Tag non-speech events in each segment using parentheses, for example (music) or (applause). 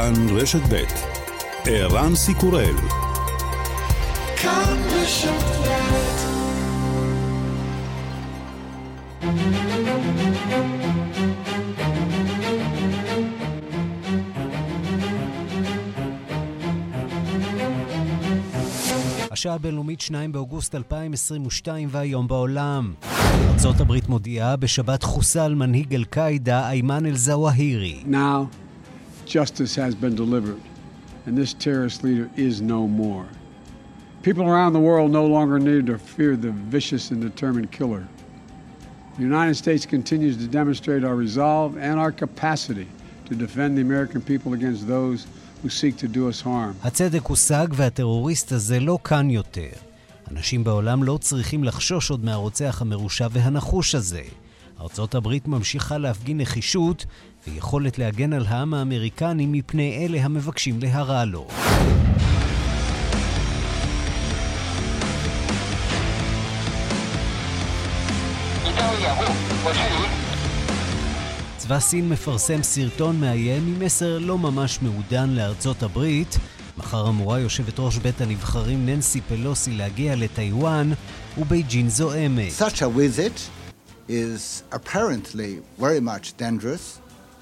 כאן רשת ב' ערן סיקורל כאן רשת השעה הבינלאומית 2 באוגוסט 2022 והיום בעולם. ארצות הברית מודיעה בשבת חוסל מנהיג אל-קאעידה איימן אל-זוואהירי. Now, justice has been delivered, and this terrorist leader is no more. People around the world no longer need to fear the vicious and determined killer. The United States continues to demonstrate our resolve and our capacity to defend the American people against those who seek to do us harm. הצדק הושג והטרוריסט הזה לא כאן יותר. אנשים בעולם לא צריכים לחשוש עוד מהרוצח המרושע והנחוש הזה. ארצות הברית ממשיכה להפגין נחישות ויכולת להגן על העם האמריקני מפני אלה המבקשים להרע לו. צבא סין מפרסם סרטון מאיים עם מסר לא ממש מעודן לארצות הברית. מחר אמורה יושבת ראש בית הנבחרים ננסי פלוסי להגיע לטיוואן, ובייג'ין זועמת.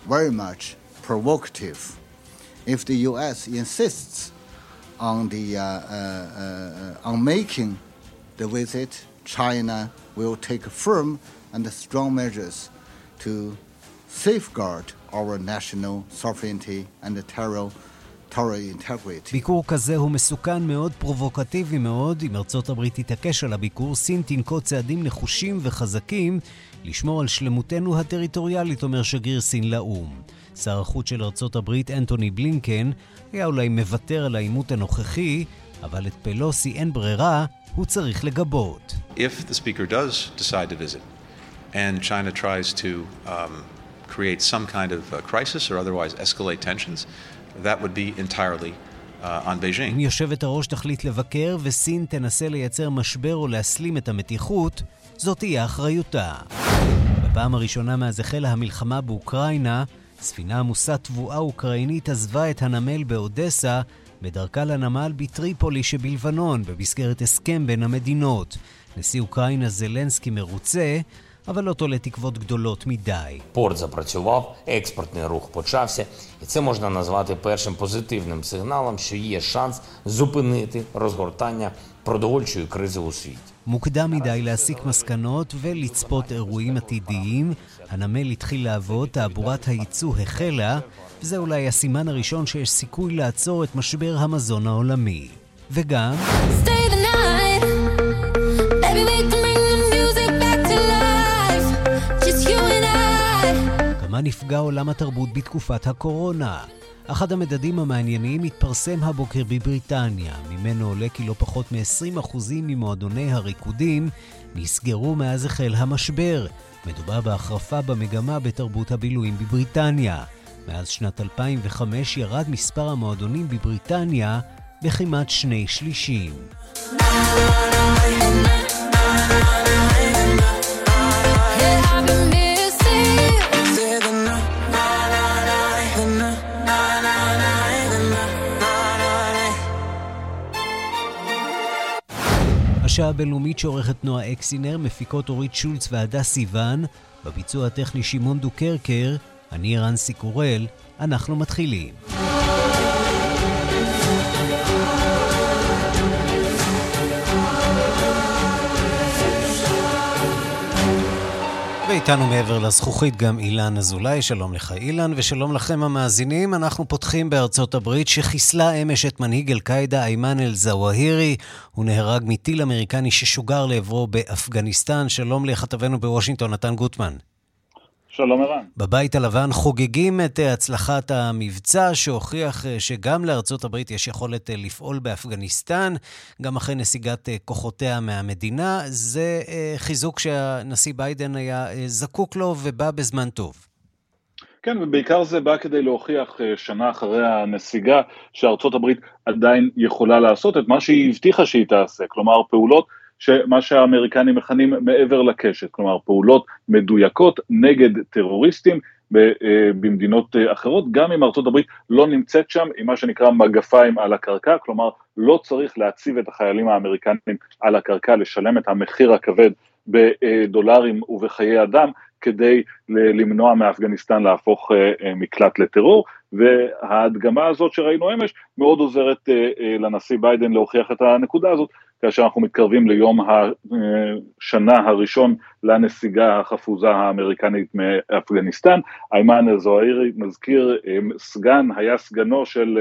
Very much provocative. If the U.S. insists on the uh, uh, uh, on making the visit, China will take firm and strong measures to safeguard our national sovereignty and terror ביקור כזה הוא מסוכן מאוד, פרובוקטיבי מאוד. אם ארצות הברית תתעקש על הביקור, סין תנקוט צעדים נחושים וחזקים לשמור על שלמותנו הטריטוריאלית, אומר שגריר סין לאו"ם. שר החוץ של ארצות הברית, אנטוני בלינקן, היה אולי מוותר על העימות הנוכחי, אבל את פלוסי אין ברירה, הוא צריך לגבות. If the speaker does decide to visit, and China tries to um, create some kind of uh, crisis or otherwise escalate tensions, that would be entirely uh, on Beijing. אם יושבת הראש תחליט לבקר וסין תנסה לייצר משבר או להסלים את המתיחות, זאת תהיה אחריותה. בפעם הראשונה מאז החלה המלחמה באוקראינה, ספינה עמוסת תבואה אוקראינית עזבה את הנמל באודסה בדרכה לנמל בטריפולי שבלבנון, במסגרת הסכם בין המדינות. נשיא אוקראינה זלנסקי מרוצה, אבל לא תולה תקוות גדולות מדי. Порт запрацював, експортний рух почався, і це можна назвати першим позитивним сигналом, що є шанс зупинити розгортання продовольчої кризи у світі. מוקדם מדי להסיק מסקנות ולצפות אירועים עתידיים. הנמל התחיל לעבוד, תעבורת הייצוא החלה, וזה אולי הסימן הראשון שיש סיכוי לעצור את משבר המזון העולמי. וגם... Stay the night. Baby, we can כמה נפגע עולם התרבות בתקופת הקורונה. אחד המדדים המעניינים התפרסם הבוקר בבריטניה, ממנו עולה כי לא פחות מ-20% ממועדוני הריקודים נסגרו מאז החל המשבר. מדובר בהחרפה במגמה בתרבות הבילויים בבריטניה. מאז שנת 2005 ירד מספר המועדונים בבריטניה בכמעט שני שלישים. השעה הבינלאומית שעורכת נועה אקסינר, מפיקות אורית שולץ והדס סיוון, בביצוע הטכני שמעון דוקרקר, אני רנסי קורל, אנחנו מתחילים. ואיתנו מעבר לזכוכית גם אילן אזולאי, שלום לך אילן, ושלום לכם המאזינים. אנחנו פותחים בארצות הברית שחיסלה אמש את מנהיג אל-קאעידה איימן אל-זוואהירי. הוא נהרג מטיל אמריקני ששוגר לעברו באפגניסטן. שלום לכתבנו בוושינגטון, נתן גוטמן. שלום ערן. בבית הלבן חוגגים את אה, הצלחת המבצע שהוכיח אה, שגם לארצות הברית יש יכולת אה, לפעול באפגניסטן, גם אחרי נסיגת כוחותיה מהמדינה. זה חיזוק שהנשיא ביידן היה זקוק לו ובא בזמן טוב. כן, ובעיקר זה בא כדי להוכיח שנה אחרי הנסיגה שארצות הברית עדיין יכולה לעשות את מה שהיא הבטיחה שהיא תעשה, כלומר פעולות שמה שהאמריקנים מכנים מעבר לקשת, כלומר פעולות מדויקות נגד טרוריסטים במדינות אחרות, גם אם ארצות הברית לא נמצאת שם עם מה שנקרא מגפיים על הקרקע, כלומר לא צריך להציב את החיילים האמריקנים על הקרקע, לשלם את המחיר הכבד בדולרים ובחיי אדם, כדי למנוע מאפגניסטן להפוך מקלט לטרור, וההדגמה הזאת שראינו אמש מאוד עוזרת לנשיא ביידן להוכיח את הנקודה הזאת, כאשר אנחנו מתקרבים ליום השנה הראשון לנסיגה החפוזה האמריקנית מאפגניסטן. איימן אל-זוהירי מזכיר סגן, היה סגנו של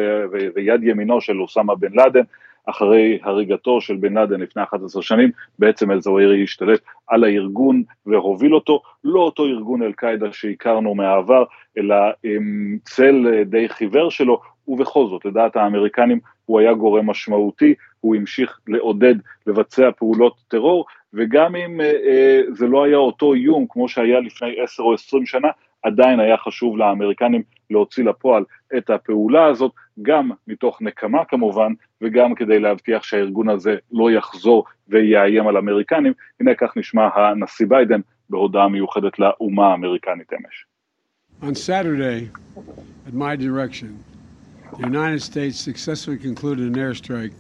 ויד ימינו של אוסמה בן לאדן, אחרי הריגתו של בן לאדן לפני 11 שנים, בעצם אל-זוהירי השתלט על הארגון והוביל אותו, לא אותו ארגון אל-קאעידה שהכרנו מהעבר, אלא צל די חיוור שלו, ובכל זאת, לדעת האמריקנים, הוא היה גורם משמעותי, הוא המשיך לעודד לבצע פעולות טרור, וגם אם אה, אה, זה לא היה אותו איום כמו שהיה לפני עשר או עשרים שנה, עדיין היה חשוב לאמריקנים להוציא לפועל את הפעולה הזאת, גם מתוך נקמה כמובן, וגם כדי להבטיח שהארגון הזה לא יחזור ויאיים על אמריקנים. הנה כך נשמע הנשיא ביידן בהודעה מיוחדת לאומה האמריקנית אמש. On Saturday, at my direction, the United States successfully concluded an airstrike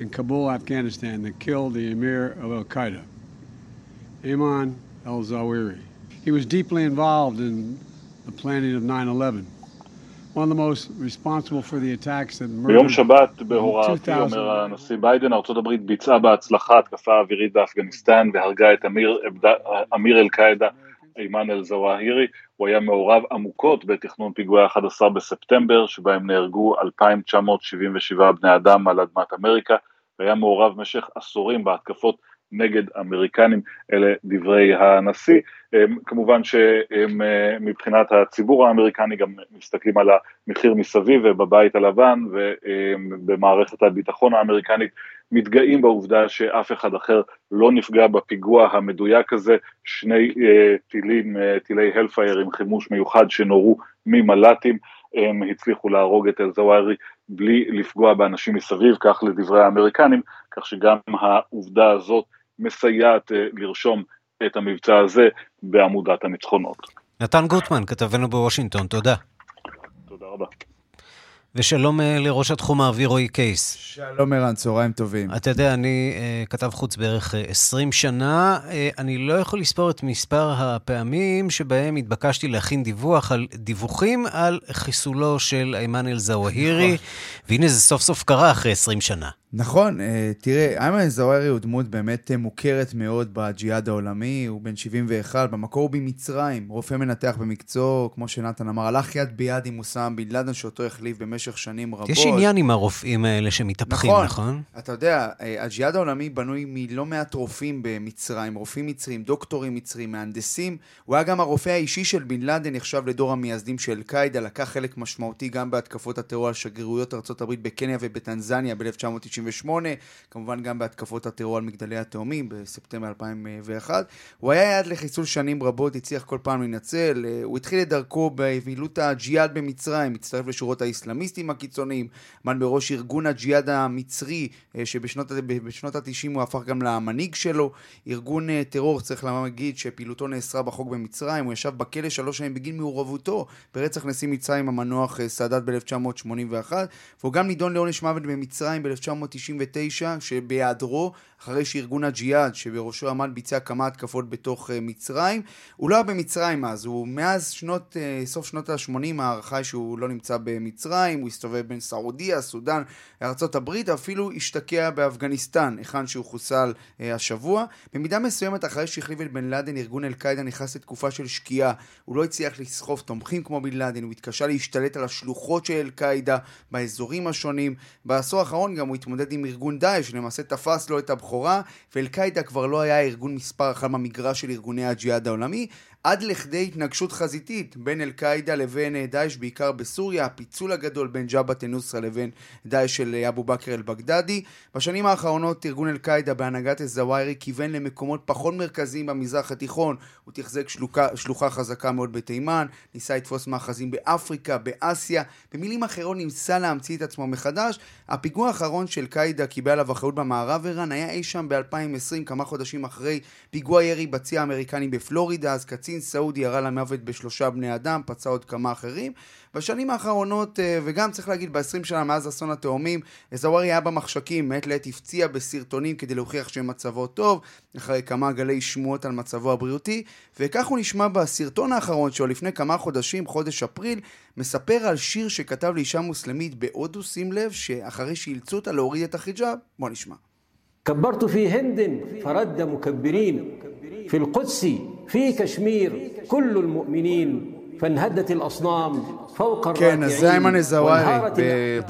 in Kabul, Afghanistan that killed the emir of Al Qaeda, Ayman al Zawahiri. He was deeply involved in the planning of 9 11. ביום שבת בהוראתי, אומר הנשיא ביידן, ארה"ב ביצעה בהצלחה התקפה אווירית באפגניסטן והרגה את אמיר, אמיר אל-קאעידה אימן אל-זוואהירי, הוא היה מעורב עמוקות בתכנון פיגועי 11 בספטמבר, שבהם נהרגו 2,977 בני אדם על אדמת אמריקה, והיה מעורב במשך עשורים בהתקפות נגד אמריקנים, אלה דברי הנשיא. כמובן שמבחינת הציבור האמריקני גם מסתכלים על המחיר מסביב ובבית הלבן ובמערכת הביטחון האמריקנית מתגאים בעובדה שאף אחד אחר לא נפגע בפיגוע המדויק הזה, שני טילים, טילי הלפייר עם חימוש מיוחד שנורו ממל"טים, הם הצליחו להרוג את אל-זווארי בלי לפגוע באנשים מסביב, כך לדברי האמריקנים, כך שגם העובדה הזאת מסייעת לרשום את המבצע הזה בעמודת הניצחונות. נתן גוטמן, כתבנו בוושינגטון, תודה. תודה רבה. ושלום לראש התחום האוויר רועי קייס. שלום ערן, צהריים טובים. אתה יודע, אני uh, כתב חוץ בערך uh, 20 שנה. Uh, אני לא יכול לספור את מספר הפעמים שבהם התבקשתי להכין דיווח על דיווחים על חיסולו של איימן אל-זוואהירי, והנה זה סוף סוף קרה אחרי 20 שנה. נכון, תראה, איימן אל-זוואהירי הוא דמות באמת מוכרת מאוד בג'יהאד העולמי, הוא בן 71, במקור הוא במצרים, רופא מנתח במקצוע, כמו שנתן אמר, הלך יד ביד עם אוסאם בן לאדן, שאותו החליף במשך שנים רבות. יש עניין עם הרופאים האלה שמתהפכים, נכון? נכון? אתה יודע, הג'יהאד העולמי בנוי מלא מעט רופאים במצרים, רופאים מצרים, דוקטורים מצרים, מהנדסים. הוא היה גם הרופא האישי של בן לאדן, נחשב לדור המייסדים של אל-קאעידה, לקח חלק משמעותי גם בהתקפות הטרור על שגרירויות ארה"ב בקניה ובטנזניה ב-1998, כמובן גם בהתקפות הטרור על מגדלי התאומים בספטמבר 2001. הוא היה יעד לחיסול שנים רבות, הצליח כל פעם להינצל. הוא התחיל את דרכו בפעילות הג'יהאד במצרים, הצטרף לשורות האסלאמיסטים הקיצוניים, עמד בראש ארגון הג'יהאד המצרי, שבשנות ה-90 הוא הפך גם למנהיג שלו. ארגון טרור, צריך להגיד, שפעילותו נאסרה בחוק במצרים, הוא ישב בכלא שלוש שנים בגין מעורבותו ברצח נשיא מצרים המנוח סאדאת ב-1981, והוא גם נידון לעונש מוות במצרים ב-1999, שבהיעדרו, אחרי שארגון הג'יהאד, שבראשו עמד ביצע כמה התקפות בתוך מצרים. הוא לא היה במצרים אז, הוא מאז שנות, סוף שנות ה-80, ההערכה היא שהוא לא נמצא במצרים, הוא הסתובב בין סעודיה, סודאן, ארה"ב, אפילו השתקע באפגניסטן, היכן שהוא חוסל uh, השבוע. במידה מסוימת, אחרי שהחליף את בן לאדן, ארגון אל-קאעידה נכנס לתקופה של שקיעה. הוא לא הצליח לסחוף תומכים כמו בן לאדן, הוא התקשה להשתלט על השלוחות של אל-קאעידה באזורים השונים. בעשור האחרון גם הוא התמודד עם ארגון דאעש, שלמעשה תפס לו את הבכורה. ואל-קאעידה כבר לא היה ארגון מספר אחת במגרש של ארגוני הג'יהאד העולמי, עד לכדי התנגשות חזיתית בין אל-קאעידה לבין דאעש, בעיקר בסוריה, הפיצול הגדול בין ג'בהת א-נוסרה לבין דאעש של אבו בכר אל-בגדדי. בשנים האחרונות ארגון אל-קאעידה בהנהגת א-זוואירי כיוון למקומות פחות מרכזיים במזרח התיכון. הוא תחזק שלוחה חזקה מאוד בתימן, ניסה לתפוס מאחזים באפריקה, באסיה. במילים אחרות ניסה להמציא את עצמו מחדש. הפיגוע האחרון של קאעידה קיבל עליו אחריות במערב איראן היה אי שם ב-2020, כמה חודשים אחרי פיגוע ירי בצי האמריקני בפלורידה, אז קצין קצין סעודי ירה למוות בשלושה בני אדם, פצע עוד כמה אחרים. בשנים האחרונות, אה, וגם צריך להגיד ב-20 שנה מאז אסון התאומים, זווארי היה במחשכים, מעת לעת הפציע בסרטונים כדי להוכיח שמצבו טוב, אחרי כמה גלי שמועות על מצבו הבריאותי, וכך הוא נשמע בסרטון האחרון שלו לפני כמה חודשים, חודש אפריל, מספר על שיר שכתב לאישה מוסלמית בהודו, שים לב, שאחרי שאילצו אותה להוריד את החיג'אב, בוא נשמע. كبرت في هند فرد مكبرين. في القدس في كشمير كل المؤمنين فانهدت الأصنام. כן, אז זה איימן א-זווארי.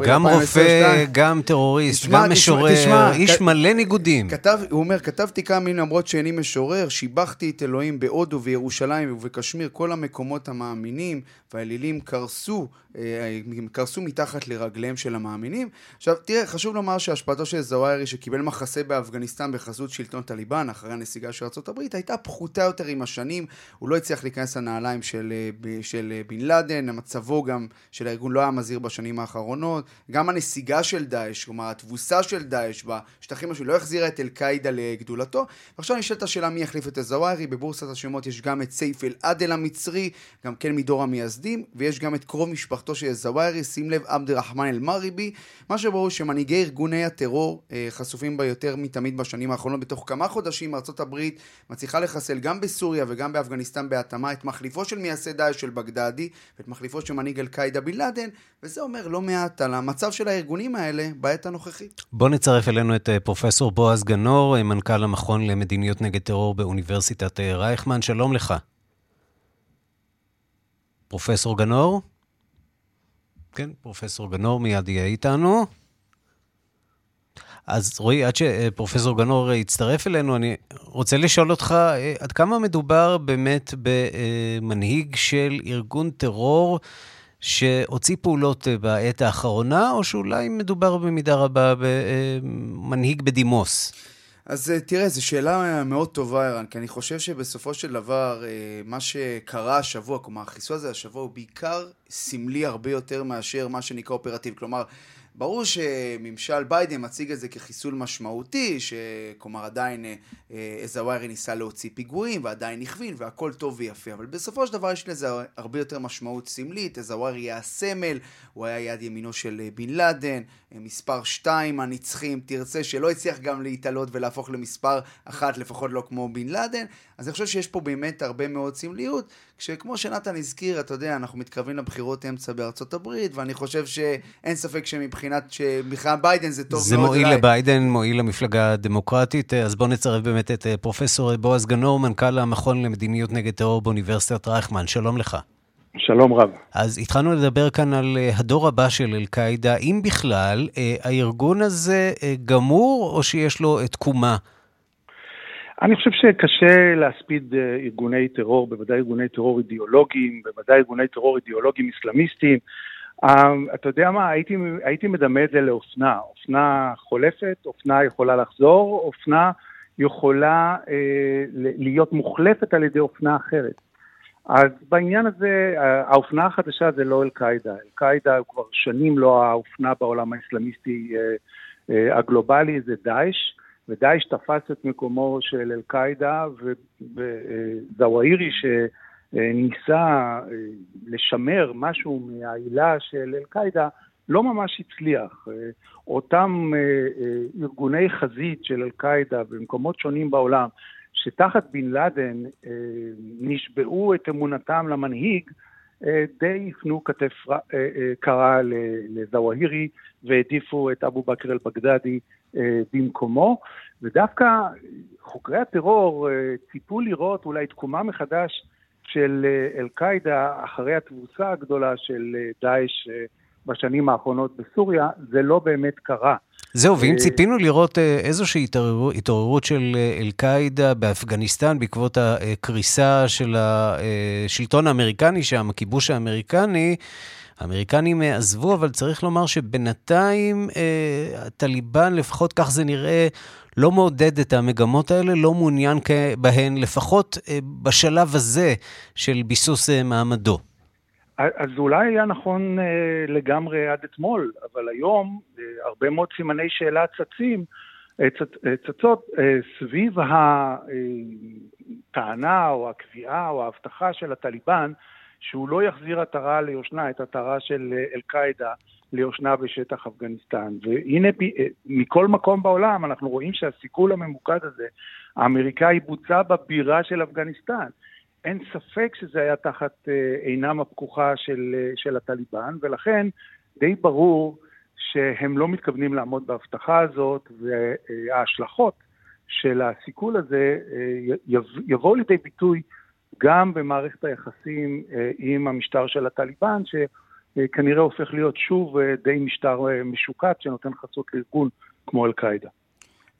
גם רופא, גם טרוריסט, גם משורר, איש מלא ניגודים. הוא אומר, כתבתי כמה מילים למרות שאיני משורר, שיבחתי את אלוהים בהודו וירושלים ובקשמיר, כל המקומות המאמינים, והאלילים קרסו, אה, קרסו מתחת לרגליהם של המאמינים. עכשיו, תראה, חשוב לומר שהשפעתו של זווארי, שקיבל מחסה באפגניסטן בחסות שלטון טליבן, אחרי הנסיגה של ארה"ב, הייתה פחותה יותר עם השנים. הוא לא הצליח להיכנס לנעליים של, אה, של אה, בן לאדן, מצבו גם של הארגון לא היה מזהיר בשנים האחרונות. גם הנסיגה של דאעש, כלומר התבוסה של דאעש בשטחים השונים, לא החזירה את אל-קאעידה לגדולתו. ועכשיו נשאלת השאלה מי יחליף את א-זווארי. בבורסת השמות יש גם את סייף אל-עדל המצרי, גם כן מדור המייסדים. ויש גם את קרוב משפחתו של זווארי, שים לב, עבד רחמן אל-מריבי. מה שברור שמנהיגי ארגוני הטרור אה, חשופים בה יותר מתמיד בשנים האחרונות. בתוך כמה חודשים ארצות הברית מצליחה לחסל גם בסוריה וגם באפגניסטן בהתאמה את מחליפו של מייסד דאעש של בגדדי ואת מחליפו של מנהיג אל-קאעידה בן לאדן, וזה אומר לא מעט על המצב של הארגונים האלה בעת הנוכחית. בוא נצרף אלינו את אה, פרופסור בועז גנור, אה, מנכ"ל המכון למדיניות נגד טרור באוניברסיטת רייכמן. שלום לך. פרופסור גנור? כן, פרופסור גנור מיד יהיה איתנו. אז רועי, עד שפרופסור גנור יצטרף אלינו, אני רוצה לשאול אותך, אה, עד כמה מדובר באמת במנהיג של ארגון טרור שהוציא פעולות בעת האחרונה, או שאולי מדובר במידה רבה במנהיג בדימוס? אז אה, תראה, זו שאלה מאוד טובה, ערן, כי אני חושב שבסופו של דבר, אה, מה שקרה השבוע, כלומר, החיסון הזה השבוע הוא בעיקר סמלי הרבה יותר מאשר מה שנקרא אופרטיבי. כלומר, ברור שממשל ביידן מציג את זה כחיסול משמעותי, שכלומר עדיין אזווארי אה, ניסה להוציא פיגועים ועדיין הכווין והכל טוב ויפה, אבל בסופו של דבר יש לזה הרבה יותר משמעות סמלית, אזווארי היה הסמל, הוא היה יד ימינו של אה, בן לאדן, אה, מספר 2 הנצחי אם תרצה, שלא הצליח גם להתעלות ולהפוך למספר אחת, לפחות לא כמו בן לאדן, אז אני חושב שיש פה באמת הרבה מאוד סמליות, כשכמו שנתן הזכיר, אתה יודע, אנחנו מתקרבים לבחירות אמצע בארצות הברית, ואני חושב שאין ספק שמבחינת, שמבחינת ביידן זה טוב זה מאוד. זה מועיל אולי. לביידן, מועיל למפלגה הדמוקרטית, אז בואו נצרף באמת את אה, פרופסור בועז גנור, מנכ"ל המכון למדיניות נגד טרור באוניברסיטת רייכמן, שלום לך. שלום רב. אז התחלנו לדבר כאן על אה, הדור הבא של אל-קאעידה. אם בכלל, אה, הארגון הזה גמור, או שיש לו תקומה אני חושב שקשה להספיד אה, ארגוני טרור, בוודאי ארגוני טרור אידיאולוגיים, בוודאי ארגוני טרור אידיאולוגיים אסלאמיסטיים. אה, אתה יודע מה, הייתי, הייתי מדמה את זה לאופנה. אופנה חולפת, אופנה יכולה לחזור, אופנה יכולה אה, להיות מוחלפת על ידי אופנה אחרת. אז בעניין הזה, האופנה החדשה זה לא אל-קאעידה. אל-קאעידה הוא כבר שנים לא האופנה בעולם האסלאמיסטי אה, אה, הגלובלי, זה דאעש. ודאעש תפס את מקומו של אל-קאעידה, וזוואירי שניסה אה, לשמר משהו מהעילה של אל-קאעידה, לא ממש הצליח. אה, אותם אה, ארגוני חזית של אל-קאעידה במקומות שונים בעולם, שתחת בן לאדן נשבעו את אמונתם למנהיג, די הפנו כתף קרה לזוואהירי והעדיפו את אבו בכר אל-בגדדי אה, במקומו, ודווקא חוקרי הטרור אה, ציפו לראות אולי תקומה מחדש של אה, אל-קאעידה אחרי התבוסה הגדולה של דאעש בשנים האחרונות בסוריה, זה לא באמת קרה. זהו, ואם ציפינו לראות איזושהי התעוררות של אל-קאעידה באפגניסטן בעקבות הקריסה של השלטון האמריקני שם, הכיבוש האמריקני, האמריקנים אה, עזבו, אבל צריך לומר שבינתיים אה, הטליבן, לפחות כך זה נראה, לא מעודד את המגמות האלה, לא מעוניין בהן, לפחות אה, בשלב הזה של ביסוס אה, מעמדו. אז אולי היה נכון אה, לגמרי עד אתמול, אבל היום אה, הרבה מאוד סימני שאלה צצים צצות סביב הטענה או הקביעה או ההבטחה של הטליבן שהוא לא יחזיר עטרה ליושנה, את עטרה של אל-קאעידה ליושנה בשטח אפגניסטן. והנה, מכל מקום בעולם אנחנו רואים שהסיכול הממוקד הזה, האמריקאי בוצע בבירה של אפגניסטן. אין ספק שזה היה תחת אה, עינם הפקוחה של, אה, של הטליבן, ולכן די ברור שהם לא מתכוונים לעמוד בהבטחה הזאת, וההשלכות של הסיכול הזה אה, יבואו לידי ביטוי גם במערכת היחסים עם המשטר של הטליבן, שכנראה הופך להיות שוב די משטר משוקץ שנותן חסות לארגון כמו אל-קאעידה.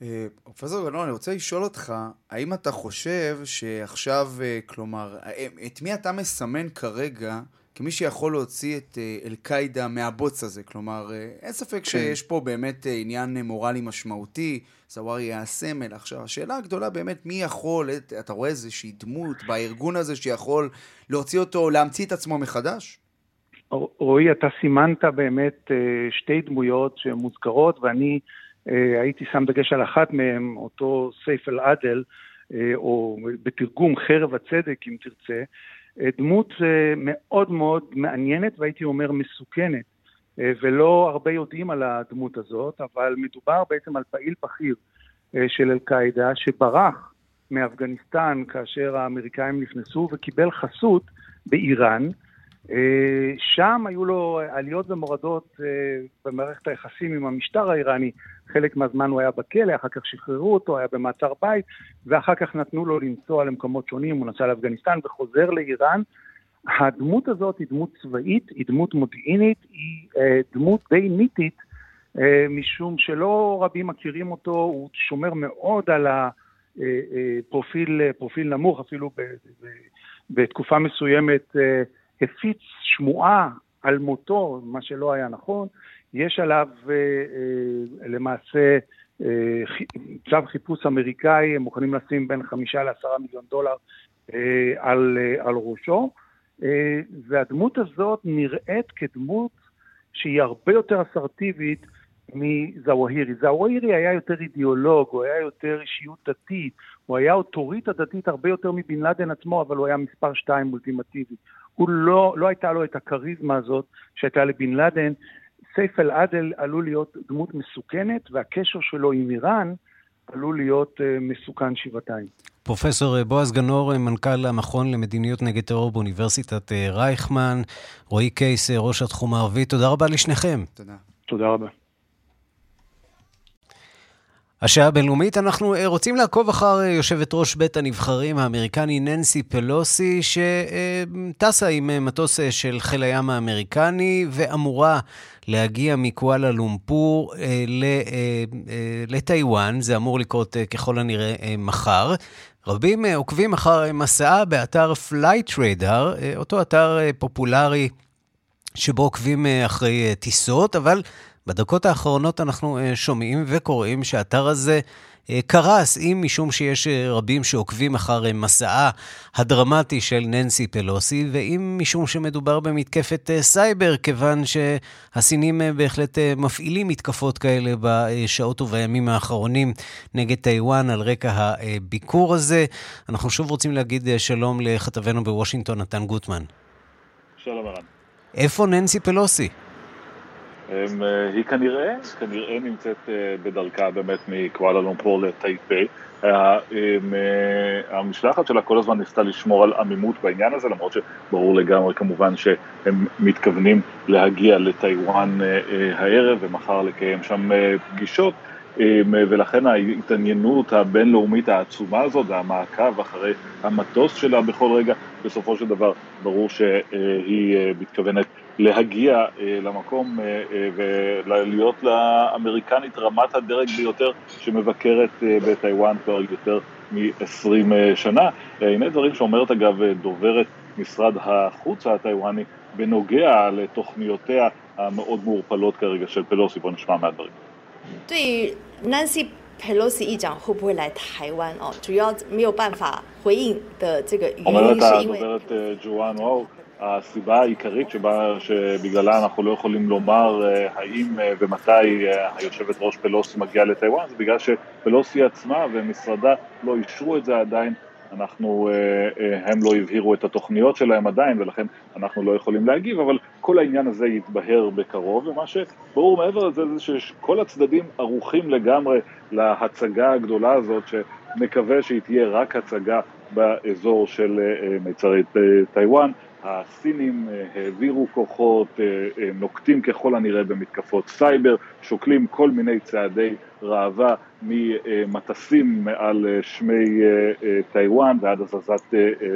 אה, פרופסור גנון, אני רוצה לשאול אותך, האם אתה חושב שעכשיו, אה, כלומר, אה, את מי אתה מסמן כרגע כמי שיכול להוציא את אל-קאעידה מהבוץ הזה? כלומר, אין ספק כן. שיש פה באמת עניין מורלי משמעותי, זווארי היה הסמל. עכשיו, השאלה הגדולה באמת, מי יכול, אתה רואה איזושהי דמות בארגון הזה שיכול להוציא אותו, להמציא את עצמו מחדש? רועי, אתה סימנת באמת שתי דמויות שמוזכרות, ואני... אה, הייתי שם דגש על אחת מהם, אותו סייף אל-עדל, אה, או בתרגום חרב הצדק, אם תרצה, אה, דמות מאוד מאוד מעניינת והייתי אומר מסוכנת, ולא הרבה יודעים על הדמות הזאת, אבל מדובר בעצם על פעיל בכיר של אל-קאעידה שברח מאפגניסטן כאשר האמריקאים נכנסו וקיבל חסות באיראן, אה, שם היו לו עליות ומורדות אה, במערכת היחסים עם המשטר האיראני. חלק מהזמן הוא היה בכלא, אחר כך שחררו אותו, היה במעצר בית, ואחר כך נתנו לו לנסוע למקומות שונים, הוא נסע לאפגניסטן וחוזר לאיראן. הדמות הזאת היא דמות צבאית, היא דמות מודיעינית, היא אה, דמות די מיתית, משום שלא רבים מכירים אותו, הוא שומר מאוד על הפרופיל פרופיל נמוך, אפילו בתקופה מסוימת הפיץ שמועה על מותו, מה שלא היה נכון, יש עליו אה, אה, למעשה אה, צו חיפוש אמריקאי, הם מוכנים לשים בין חמישה לעשרה מיליון דולר על, על ראשו, והדמות הזאת נראית כדמות שהיא הרבה יותר אסרטיבית מזוואהירי. זוואהירי היה יותר אידיאולוג, הוא היה יותר אישיות דתית, הוא היה אוטוריטה דתית הרבה יותר מבן לאדן עצמו, אבל הוא היה מספר שתיים אולטימטיבי. הוא לא, לא הייתה לו את הכריזמה הזאת שהייתה לבן לאדן. סייף אל-עדל עלול להיות דמות מסוכנת, והקשר שלו עם איראן עלול להיות uh, מסוכן שבעתיים. פרופסור אה, בועז גנור, אה, מנכ"ל המכון למדיניות נגד טרור באוניברסיטת רייכמן, רועי קייס, ראש התחום הערבי, תודה רבה לשניכם. תודה. תודה רבה. השעה הבינלאומית, אנחנו אה, רוצים לעקוב אחר אה, יושבת ראש בית הנבחרים האמריקני ננסי פלוסי, שטסה עם אה, מטוס של חיל הים האמריקני ואמורה להגיע מקואלה לומפור לטיוואן, זה אמור לקרות ככל הנראה מחר. רבים עוקבים אחר מסעה באתר פלייטריידר, אותו אתר פופולרי שבו עוקבים אחרי טיסות, אבל בדקות האחרונות אנחנו אה, שומעים וקוראים שהאתר הזה אה, קרס, אם משום שיש אה, רבים שעוקבים אחר מסעה הדרמטי של ננסי פלוסי, ואם משום שמדובר במתקפת סייבר, כיוון שהסינים בהחלט מפעילים מתקפות כאלה בשעות ובימים האחרונים נגד טיוואן על רקע הביקור הזה. אנחנו שוב רוצים להגיד שלום לכתבנו בוושינגטון, נתן גוטמן. שלום ערן. איפה ננסי פלוסי? הם, אה, היא כנראה, כנראה נמצאת אה, בדרכה באמת מקואלה לומפור לטייפי. אה, המשלחת שלה כל הזמן ניסתה לשמור על עמימות בעניין הזה, למרות שברור לגמרי כמובן שהם מתכוונים להגיע לטיוואן הערב ומחר לקיים שם פגישות. ולכן ההתעניינות הבינלאומית העצומה הזאת והמעקב אחרי המטוס שלה בכל רגע, בסופו של דבר ברור שהיא מתכוונת להגיע אה, למקום אה, אה, ולהיות לאמריקנית רמת הדרג ביותר שמבקרת בטיוואן כבר יותר מ-20 שנה. הנה דברים שאומרת אגב דוברת משרד החוץ הטיוואני בנוגע לתוכניותיה המאוד מעורפלות כרגע של פלוסי, בואו נשמע מהדברים. 对于 Nancy Pelosi 议长会不会来台湾哦，主要没有办法回应的这个原因是因为。 הסיבה העיקרית שבה, שבגללה אנחנו לא יכולים לומר האם ומתי היושבת ראש פלוסי מגיעה לטיוואן זה בגלל שפלוסי עצמה ומשרדה לא אישרו את זה עדיין אנחנו, אה, אה, הם לא הבהירו את התוכניות שלהם עדיין ולכן אנחנו לא יכולים להגיב, אבל כל העניין הזה יתבהר בקרוב, ומה שברור מעבר לזה זה שכל הצדדים ערוכים לגמרי להצגה הגדולה הזאת, שנקווה שהיא תהיה רק הצגה באזור של אה, מיצרי טיוואן. הסינים העבירו כוחות, נוקטים ככל הנראה במתקפות סייבר, שוקלים כל מיני צעדי ראווה ממטסים מעל שמי טיוואן ועד הזזת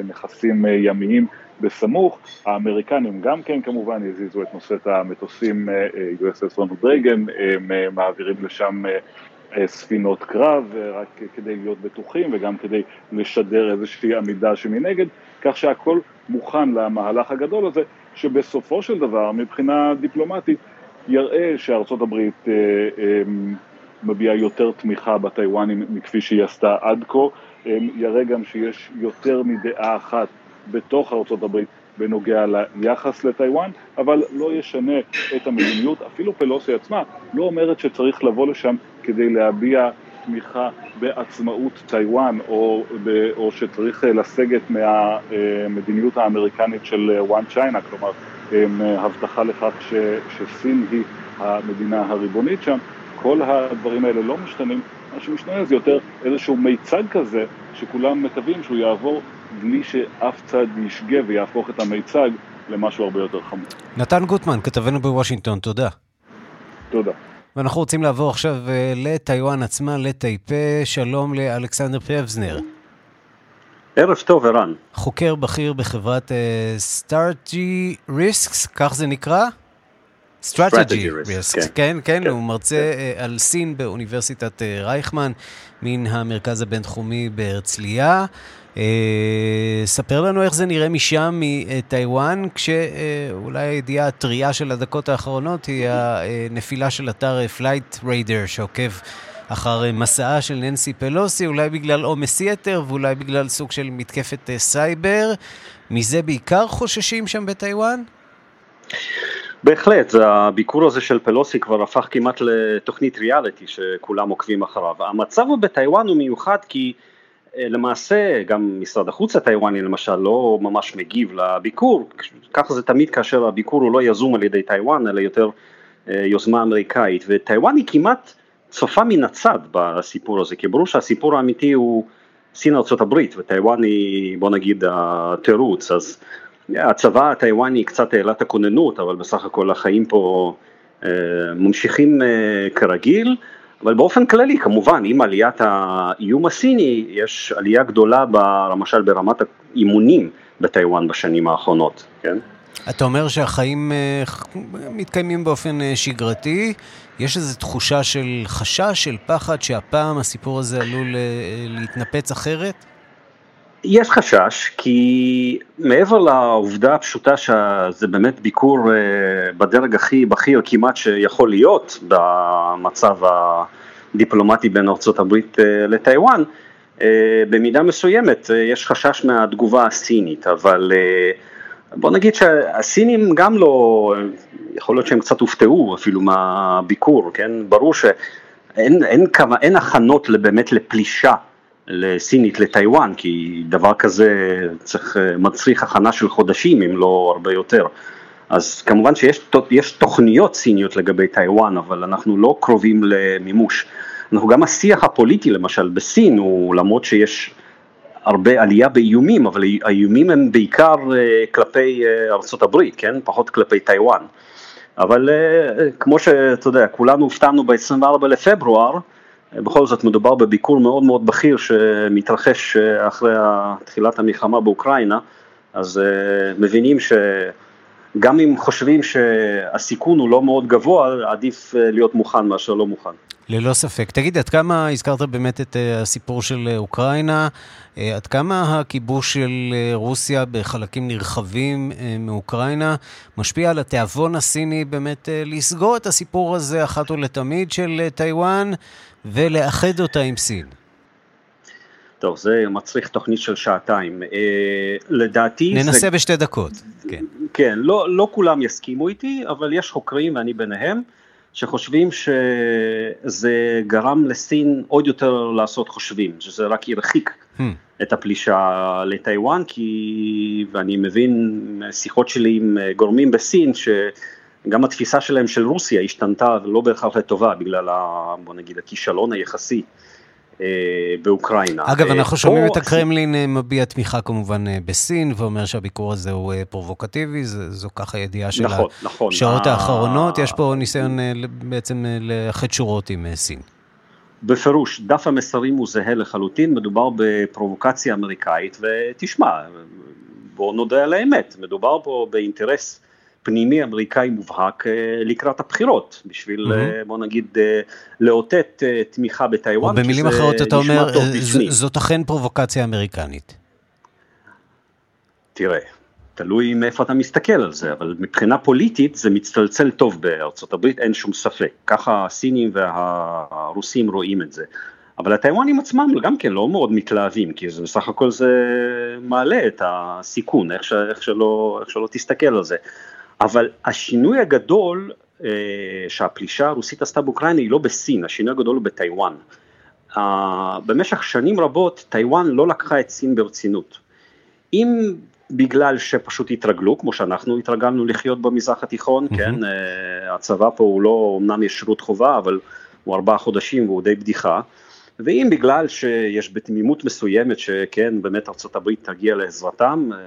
נכסים ימיים בסמוך. האמריקנים גם כן כמובן הזיזו את נושאת המטוסים USS רונלד רייגן, הם מעבירים לשם ספינות קרב רק כדי להיות בטוחים וגם כדי לשדר איזושהי עמידה שמנגד, כך שהכל מוכן למהלך הגדול הזה, שבסופו של דבר מבחינה דיפלומטית יראה שארצות הברית מביעה יותר תמיכה בטיוואנים מכפי שהיא עשתה עד כה, יראה גם שיש יותר מדעה אחת בתוך ארצות הברית בנוגע ליחס לטיוואן, אבל לא ישנה את המדיניות, אפילו פלוסי עצמה לא אומרת שצריך לבוא לשם כדי להביע תמיכה בעצמאות טיוואן, או, או שצריך לסגת מהמדיניות האמריקנית של one China, כלומר הבטחה לכך ש, שסין היא המדינה הריבונית שם, כל הדברים האלה לא משתנים, מה שמשתנה זה יותר איזשהו מיצג כזה שכולם מקווים שהוא יעבור בלי שאף צד ישגה ויהפוך את המיצג למשהו הרבה יותר חמור. נתן גוטמן, כתבנו בוושינגטון, תודה. תודה. ואנחנו רוצים לעבור עכשיו אה, לטיוואן עצמה, לטייפה. שלום לאלכסנדר פייבזנר. ערב טוב, ערן. חוקר בכיר בחברת Strategy uh, Risks, כך זה נקרא? Strategy Risk, כן, כן, כן, הוא מרצה כן. על סין באוניברסיטת רייכמן, מן המרכז הבינתחומי בהרצליה. ספר לנו איך זה נראה משם, מטיוואן, כשאולי הידיעה הטריה של הדקות האחרונות היא הנפילה של אתר פלייט ריידר שעוקב אחר מסעה של ננסי פלוסי, אולי בגלל עומס יתר ואולי בגלל סוג של מתקפת סייבר. מזה בעיקר חוששים שם בטיוואן? בהחלט, הביקור הזה של פלוסי כבר הפך כמעט לתוכנית ריאליטי שכולם עוקבים אחריו. המצב בטיוואן הוא מיוחד כי אה, למעשה גם משרד החוץ הטיוואני למשל לא ממש מגיב לביקור, ככה זה תמיד כאשר הביקור הוא לא יזום על ידי טיוואן אלא יותר אה, יוזמה אמריקאית, וטיוואן היא כמעט צופה מן הצד בסיפור הזה, כי ברור שהסיפור האמיתי הוא סין ארה"ב וטיוואן היא בוא נגיד התירוץ, אז הצבא הטיוואני קצת העלה את הכוננות, אבל בסך הכל החיים פה אה, ממשיכים אה, כרגיל, אבל באופן כללי כמובן עם עליית האיום הסיני יש עלייה גדולה למשל ברמת האימונים בטיוואן בשנים האחרונות, כן? אתה אומר שהחיים אה, מתקיימים באופן אה, שגרתי, יש איזו תחושה של חשש, של פחד, שהפעם הסיפור הזה עלול אה, להתנפץ אחרת? יש חשש, כי מעבר לעובדה הפשוטה שזה באמת ביקור בדרג הכי בכיר כמעט שיכול להיות במצב הדיפלומטי בין ארה"ב לטיוואן, במידה מסוימת יש חשש מהתגובה הסינית, אבל בוא נגיד שהסינים גם לא, יכול להיות שהם קצת הופתעו אפילו מהביקור, כן? ברור שאין אין, כמה, אין הכנות באמת לפלישה לסינית לטיוואן, כי דבר כזה צריך, מצריך הכנה של חודשים אם לא הרבה יותר. אז כמובן שיש תוכניות סיניות לגבי טיוואן, אבל אנחנו לא קרובים למימוש. אנחנו גם השיח הפוליטי למשל בסין הוא למרות שיש הרבה עלייה באיומים, אבל האיומים הם בעיקר אה, כלפי אה, ארצות הברית, כן? פחות כלפי טיוואן. אבל אה, כמו שאתה יודע, כולנו הופתענו ב-24 לפברואר, בכל זאת מדובר בביקור מאוד מאוד בכיר שמתרחש אחרי תחילת המלחמה באוקראינה, אז מבינים שגם אם חושבים שהסיכון הוא לא מאוד גבוה, עדיף להיות מוכן מאשר לא מוכן. ללא ספק. תגיד, עד כמה, הזכרת באמת את uh, הסיפור של uh, אוקראינה, uh, עד כמה הכיבוש של רוסיה בחלקים נרחבים מאוקראינה משפיע על התיאבון הסיני באמת לסגור את הסיפור הזה אחת ולתמיד של טיוואן ולאחד אותה עם סין? טוב, זה מצריך תוכנית של שעתיים. אה, לדעתי... ננסה זה... בשתי דקות, כן. כן, לא, לא כולם יסכימו איתי, אבל יש חוקרים, ואני ביניהם, שחושבים שזה גרם לסין עוד יותר לעשות חושבים, שזה רק הרחיק hmm. את הפלישה לטיוואן, כי, ואני מבין משיחות שלי עם גורמים בסין, שגם התפיסה שלהם של רוסיה השתנתה לא בהכרח לטובה, בגלל, ה, בוא נגיד, הכישלון היחסי באוקראינה. אגב, אה, אנחנו שומעים את הקרמלין אה, מביע תמיכה כמובן בסין, ואומר שהביקור הזה הוא פרובוקטיבי, זו ככה ידיעה של נכון, נכון. השעות האחרונות, יש פה ניסיון בעצם לאחד שורות עם סין. בפירוש, דף המסרים הוא זהה לחלוטין, מדובר בפרובוקציה אמריקאית, ותשמע, בואו נודה על האמת, מדובר פה באינטרס פנימי אמריקאי מובהק אה, לקראת הבחירות, בשביל mm-hmm. בוא נגיד אה, לאותת תמיכה בטיוואן. או במילים אחרות אתה אומר, זאת אכן פרובוקציה אמריקנית. תראה, תלוי מאיפה אתה מסתכל על זה, אבל מבחינה פוליטית זה מצטלצל טוב בארצות הברית, אין שום ספק. ככה הסינים והרוסים רואים את זה. אבל הטיוואנים עצמם גם כן לא מאוד מתלהבים, כי זה בסך הכל זה מעלה את הסיכון, איך, ש, איך, שלא, איך שלא תסתכל על זה. אבל השינוי הגדול אה, שהפלישה הרוסית עשתה באוקראינה היא לא בסין, השינוי הגדול הוא בטיוואן. אה, במשך שנים רבות טיוואן לא לקחה את סין ברצינות. אם בגלל שפשוט התרגלו, כמו שאנחנו התרגלנו לחיות במזרח התיכון, mm-hmm. כן, אה, הצבא פה הוא לא, אמנם יש שירות חובה, אבל הוא ארבעה חודשים והוא די בדיחה. ואם בגלל שיש בתמימות מסוימת שכן באמת ארה"ב תגיע לעזרתם, אה,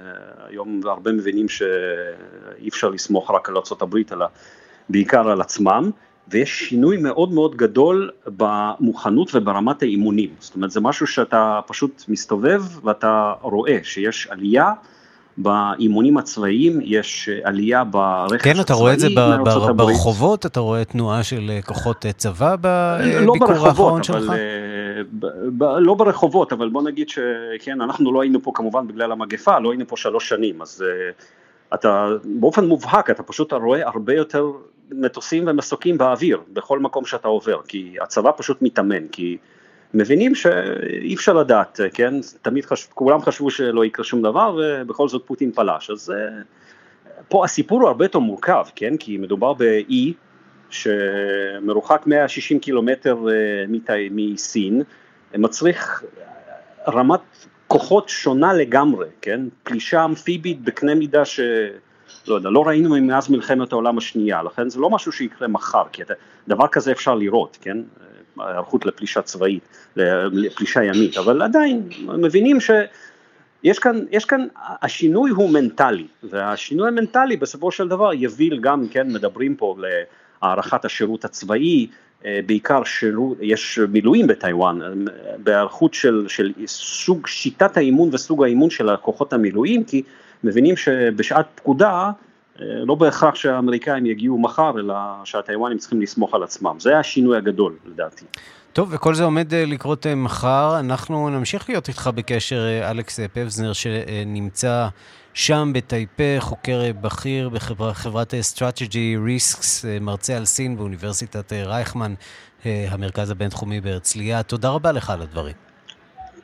היום הרבה מבינים שאי אפשר לסמוך רק על ארה"ב אלא בעיקר על עצמם, ויש שינוי מאוד מאוד גדול במוכנות וברמת האימונים, זאת אומרת זה משהו שאתה פשוט מסתובב ואתה רואה שיש עלייה באימונים הצבאיים יש עלייה ברכש הצבאי כן, אתה רואה את זה בר, ברחובות? אתה רואה תנועה של אה, כוחות אה, צבא בביקור לא האחרון שלך? אבל, אה, ב, ב, לא ברחובות, אבל בוא נגיד שכן, אנחנו לא היינו פה כמובן בגלל המגפה, לא היינו פה שלוש שנים, אז אתה באופן מובהק, אתה פשוט רואה הרבה יותר מטוסים ומסוקים באוויר בכל מקום שאתה עובר, כי הצבא פשוט מתאמן, כי מבינים שאי אפשר לדעת, כן? תמיד חשב, כולם חשבו שלא יקרה שום דבר ובכל זאת פוטין פלש, אז אה, פה הסיפור הוא הרבה יותר מורכב, כן? כי מדובר באי שמרוחק 160 קילומטר אה, מסין, מצריך רמת כוחות שונה לגמרי, כן? פלישה אמפיבית בקנה מידה ש... לא יודע, לא ראינו מאז מלחמת העולם השנייה, לכן זה לא משהו שיקרה מחר, כי דבר כזה אפשר לראות, כן? היערכות לפלישה צבאית, לפלישה ימית, אבל עדיין מבינים שיש כאן, יש כאן, השינוי הוא מנטלי, והשינוי המנטלי בסופו של דבר יביא גם, כן, מדברים פה להארכת השירות הצבאי, בעיקר שירות, יש מילואים בטיוואן, בהיערכות של, של סוג, שיטת האימון וסוג האימון של הכוחות המילואים, כי מבינים שבשעת פקודה לא בהכרח שהאמריקאים יגיעו מחר, אלא שהטיוואנים צריכים לסמוך על עצמם. זה השינוי הגדול, לדעתי. טוב, וכל זה עומד אה, לקרות אה, מחר. אנחנו נמשיך להיות איתך בקשר, אלכס פבזנר, שנמצא שם בטייפה, חוקר בכיר בחברת Strategy Risks, מרצה על סין באוניברסיטת רייכמן, המרכז הבינתחומי בהרצליה. תודה רבה לך על הדברים.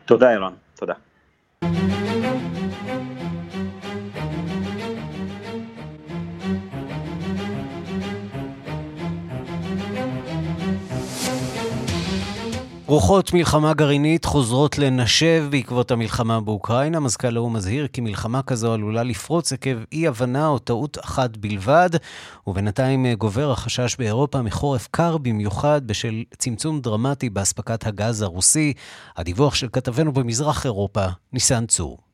תודה, ערן. תודה. רוחות מלחמה גרעינית חוזרות לנשב בעקבות המלחמה באוקראינה. מזכ"ל האו"ם מזהיר כי מלחמה כזו עלולה לפרוץ עקב אי-הבנה או טעות אחת בלבד, ובינתיים גובר החשש באירופה מחורף קר במיוחד בשל צמצום דרמטי באספקת הגז הרוסי. הדיווח של כתבנו במזרח אירופה, ניסן צור.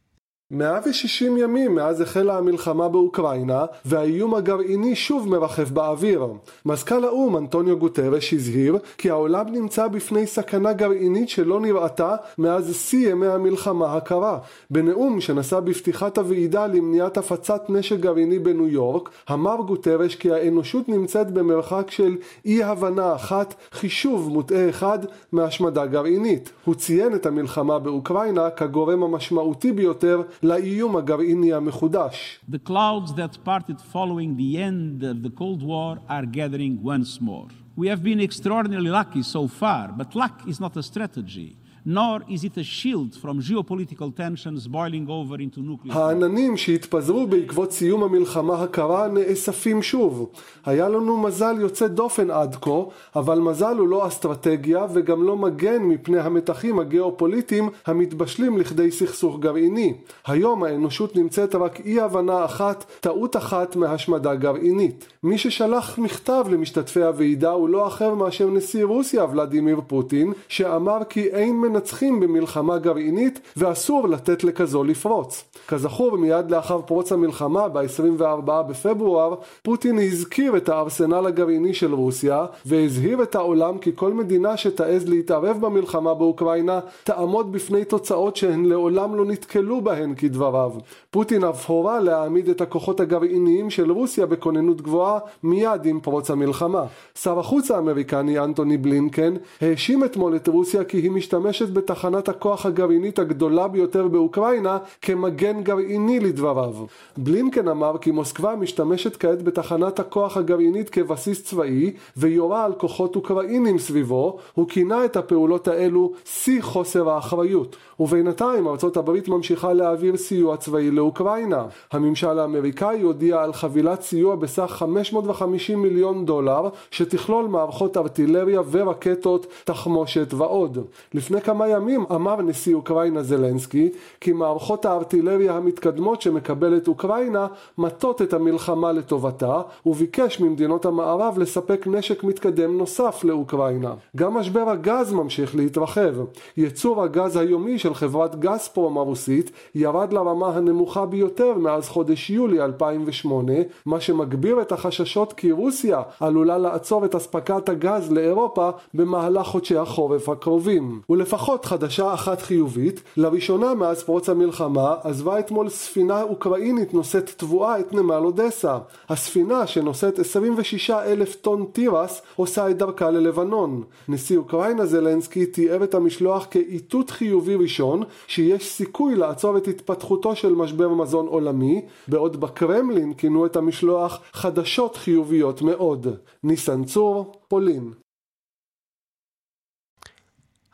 160 ימים מאז החלה המלחמה באוקראינה והאיום הגרעיני שוב מרחף באוויר. מזכ"ל האו"ם אנטוניו גוטרש הזהיר כי העולם נמצא בפני סכנה גרעינית שלא נראתה מאז שיא ימי המלחמה הקרה. בנאום שנשא בפתיחת הוועידה למניעת הפצת נשק גרעיני בניו יורק, אמר גוטרש כי האנושות נמצאת במרחק של אי הבנה אחת, חישוב מוטעה אחד מהשמדה גרעינית. הוא ציין את המלחמה באוקראינה כגורם המשמעותי ביותר לאיום הגרעיני המחודש. The clouds that parted following the end of the Cold War are gathering once more. We have been extraordinarily lucky so far, but luck is not a strategy. Nor is it a shield from geopolitical tensions boiling over into nuclear. העננים שהתפזרו בעקבות סיום המלחמה הקרה נאספים שוב. היה לנו מזל יוצא דופן עד כה, אבל מזל הוא לא אסטרטגיה וגם לא מגן מפני המתחים הגיאופוליטיים המתבשלים לכדי סכסוך גרעיני. היום האנושות נמצאת רק אי הבנה אחת, טעות אחת מהשמדה גרעינית. מי ששלח מכתב למשתתפי הוועידה הוא לא אחר מאשר נשיא רוסיה ולדימיר פוטין, שאמר כי אין מנצחים במלחמה גרעינית ואסור לתת לכזו לפרוץ. כזכור, מיד לאחר פרוץ המלחמה ב-24 בפברואר, פוטין הזכיר את הארסנל הגרעיני של רוסיה והזהיר את העולם כי כל מדינה שתעז להתערב במלחמה באוקראינה תעמוד בפני תוצאות שהן לעולם לא נתקלו בהן כדבריו. פוטין אף הורה להעמיד את הכוחות הגרעיניים של רוסיה בכוננות גבוהה מיד עם פרוץ המלחמה. שר החוץ האמריקני אנטוני בלינקן האשים אתמול את רוסיה כי היא משתמשת בתחנת הכוח הגרעינית הגדולה ביותר באוקראינה כמגן גרעיני לדבריו. בלינקן אמר כי מוסקבה משתמשת כעת בתחנת הכוח הגרעינית כבסיס צבאי ויורה על כוחות אוקראינים סביבו, הוא כינה את הפעולות האלו שיא חוסר האחריות. ובינתיים ארצות הברית ממשיכה להעביר סיוע צבאי לאוקראינה. הממשל האמריקאי הודיע על חבילת סיוע בסך 550 מיליון דולר שתכלול מערכות ארטילריה ורקטות, תחמושת ועוד. לפני כמה ימים אמר נשיא אוקראינה זלנסקי כי מערכות הארטילריה המתקדמות שמקבלת אוקראינה מטות את המלחמה לטובתה וביקש ממדינות המערב לספק נשק מתקדם נוסף לאוקראינה. גם משבר הגז ממשיך להתרחב. ייצור הגז היומי של חברת גזפרום הרוסית ירד לרמה הנמוכה ביותר מאז חודש יולי 2008, מה שמגביר את החששות כי רוסיה עלולה לעצור את אספקת הגז לאירופה במהלך חודשי החורף הקרובים. ולפחות חדשה אחת חיובית, לראשונה מאז פרוץ המלחמה עזבה אתמול ספינה אוקראינית נושאת תבואה את נמל אודסה. הספינה שנושאת 26 אלף טון תירס עושה את דרכה ללבנון. נשיא אוקראינה זלנסקי תיאר את המשלוח כאיתות חיובי ראשון שיש סיכוי לעצור את התפתחותו של משבר מזון עולמי, בעוד בקרמלין כינו את המשלוח חדשות חיוביות מאוד. ניסן צור, פולין.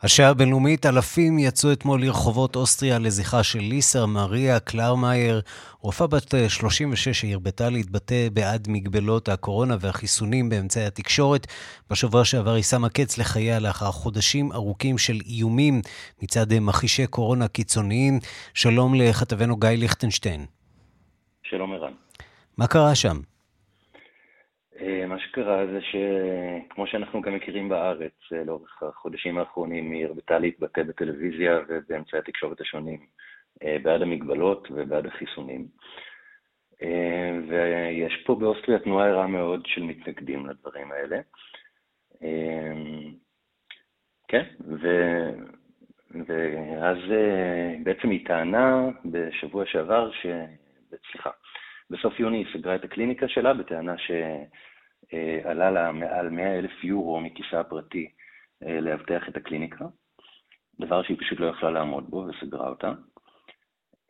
השעה הבינלאומית, אלפים יצאו אתמול לרחובות אוסטריה לזכרה של ליסר מריה קלרמייר, רופאה בת 36 שהרבתה להתבטא בעד מגבלות הקורונה והחיסונים באמצעי התקשורת. בשבוע שעבר היא שמה קץ לחייה לאחר חודשים ארוכים של איומים מצד מכחישי קורונה קיצוניים. שלום לכתבנו גיא ליכטנשטיין. שלום ערן. מה קרה שם? אה, שקרה זה שכמו שאנחנו גם מכירים בארץ, אה, לאורך החודשים האחרונים היא הרבתה להתבטא בטלוויזיה ובאמצעי התקשורת השונים אה, בעד המגבלות ובעד החיסונים. ויש פה באוסטריה תנועה ערה מאוד של מתנגדים לדברים האלה. כן, ו... ואז בעצם היא טענה בשבוע שעבר, ש... סליחה, בסוף יוני היא סגרה את הקליניקה שלה בטענה ש... אה, עלה לה מעל 100 אלף יורו מכיסה הפרטי אה, לאבטח את הקליניקה, דבר שהיא פשוט לא יכלה לעמוד בו וסגרה אותה.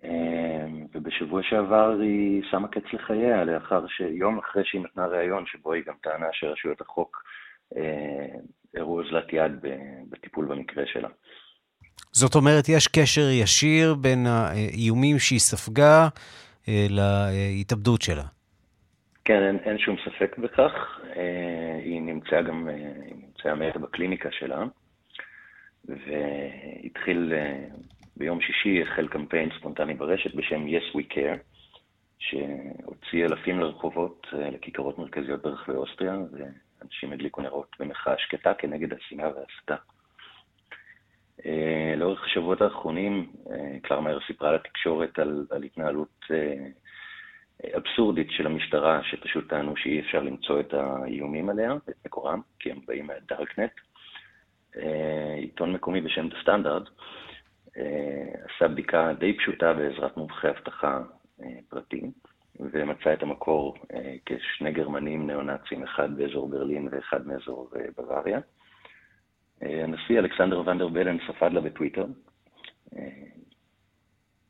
אה, ובשבוע שעבר היא שמה קץ לחייה, לאחר שיום אחרי שהיא נתנה ראיון שבו היא גם טענה שרשויות החוק הראו אוזלת יד בטיפול במקרה שלה. זאת אומרת, יש קשר ישיר בין האיומים שהיא ספגה להתאבדות שלה. כן, אין, אין שום ספק בכך. אה, היא נמצאה גם, אה, היא נמצאה מתה בקליניקה שלה, והתחיל, אה, ביום שישי החל קמפיין ספונטני ברשת בשם Yes We Care, שהוציא אלפים לרחובות, לכיכרות מרכזיות ברחבי אוסטריה, ואנשים הדליקו נרות במחאה שקטה כנגד השנאה וההסתה. לאורך השבועות האחרונים, קלרמר סיפרה לתקשורת על, על התנהלות אבסורדית של המשטרה, שפשוט טענו שאי אפשר למצוא את האיומים עליה, את מקורם, כי הם באים מהדארקנט. אה, עיתון מקומי בשם Standard אה, עשה בדיקה די פשוטה בעזרת מומחי אבטחה אה, פרטיים, ומצא את המקור כשני גרמנים ניאו-נאצים, אחד באזור ברלין ואחד מאזור בוואריה. הנשיא אלכסנדר ונדר בלן ספד לה בטוויטר,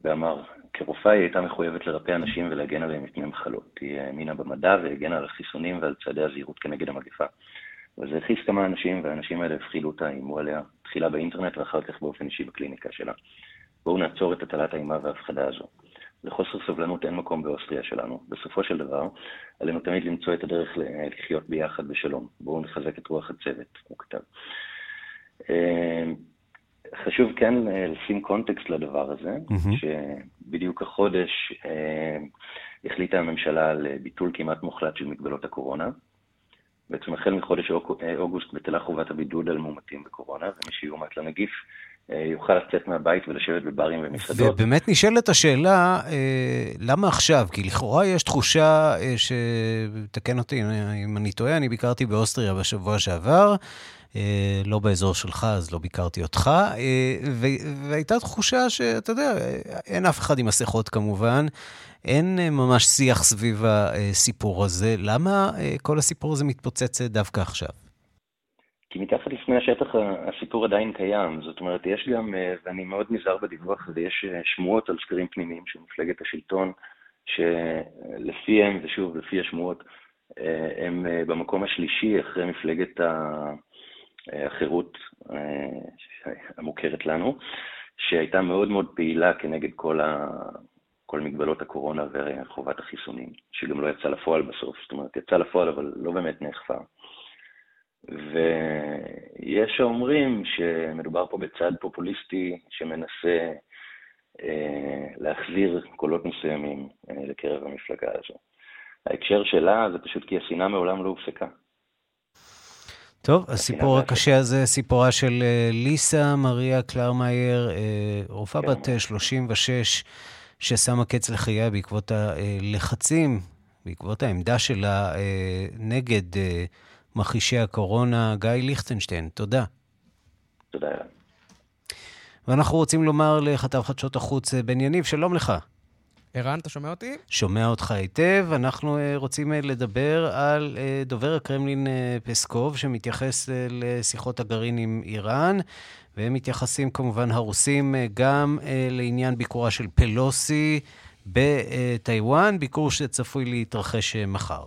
ואמר, כרופאה היא הייתה מחויבת לרפא אנשים ולהגן עליהם מפני מחלות. היא האמינה במדע והגנה על החיסונים ועל צעדי הזהירות כנגד המגפה. וזה הכעיס כמה אנשים, והאנשים האלה הפחילו אותה, איימו עליה, תחילה באינטרנט ואחר כך באופן אישי בקליניקה שלה. בואו נעצור את הטלת האימה וההפחדה הזו. לחוסר סבלנות אין מקום באוסטריה שלנו. בסופו של דבר, עלינו תמיד למצוא את הדרך לחיות ביחד בשלום. בואו נחזק את רוח הצוות, הוא כתב. אה, חשוב כן אה, לשים קונטקסט לדבר הזה, mm-hmm. שבדיוק החודש אה, החליטה הממשלה על ביטול כמעט מוחלט של מגבלות הקורונה. בעצם החל מחודש אוגוסט בטלה חובת הבידוד על מאומתים בקורונה, ומי שיאומת לנגיף אה, יוכל לצאת מהבית ולשבת בברים ומסעדות. ובאמת נשאלת השאלה, אה, למה עכשיו? כי לכאורה יש תחושה אה, ש... תקן אותי אם אני טועה, אני ביקרתי באוסטריה בשבוע שעבר. לא באזור שלך, אז לא ביקרתי אותך, והייתה תחושה שאתה יודע, אין אף אחד עם מסכות כמובן, אין ממש שיח סביב הסיפור הזה. למה כל הסיפור הזה מתפוצץ דווקא עכשיו? כי מתחת לפני השטח הסיפור עדיין קיים, זאת אומרת, יש גם, אה, ואני מאוד נזהר בדיווח הזה, יש אה, שמועות על סקרים פנימיים של מפלגת השלטון, שלפיהם, ושוב, לפי השמועות, אה, הם במקום השלישי אחרי מפלגת החירות המוכרת לנו, שהייתה מאוד מאוד פעילה כנגד כל, ה... כל מגבלות הקורונה וחובת החיסונים, שגם לא יצא לפועל בסוף, זאת אומרת, יצא לפועל אבל לא באמת נאכפה. ויש האומרים שמדובר פה בצד פופוליסטי שמנסה אה, להחזיר קולות מסוימים אה, לקרב המפלגה הזו. ההקשר שלה זה פשוט כי השנאה מעולם לא הופסקה. טוב, הסיפור הקשה הזה, סיפורה של אה, ליסה מריה קלרמייר, אה, רופאה כן. בת 36, ששמה קץ לחייה בעקבות הלחצים, בעקבות העמדה שלה נגד מכחישי הקורונה, גיא ליכטנשטיין. תודה. תודה. ואנחנו רוצים לומר לכתב חדשות החוץ אה, בן יניב, שלום לך. ערן, אתה שומע אותי? שומע אותך היטב. אנחנו אה, רוצים אה, לדבר על דובר הקרמלין פסקוב, שמתייחס לשיחות הגרעין עם איראן, והם מתייחסים כמובן הרוסים גם לעניין ביקורה של פלוסי בטיוואן, ביקור שצפוי להתרחש מחר.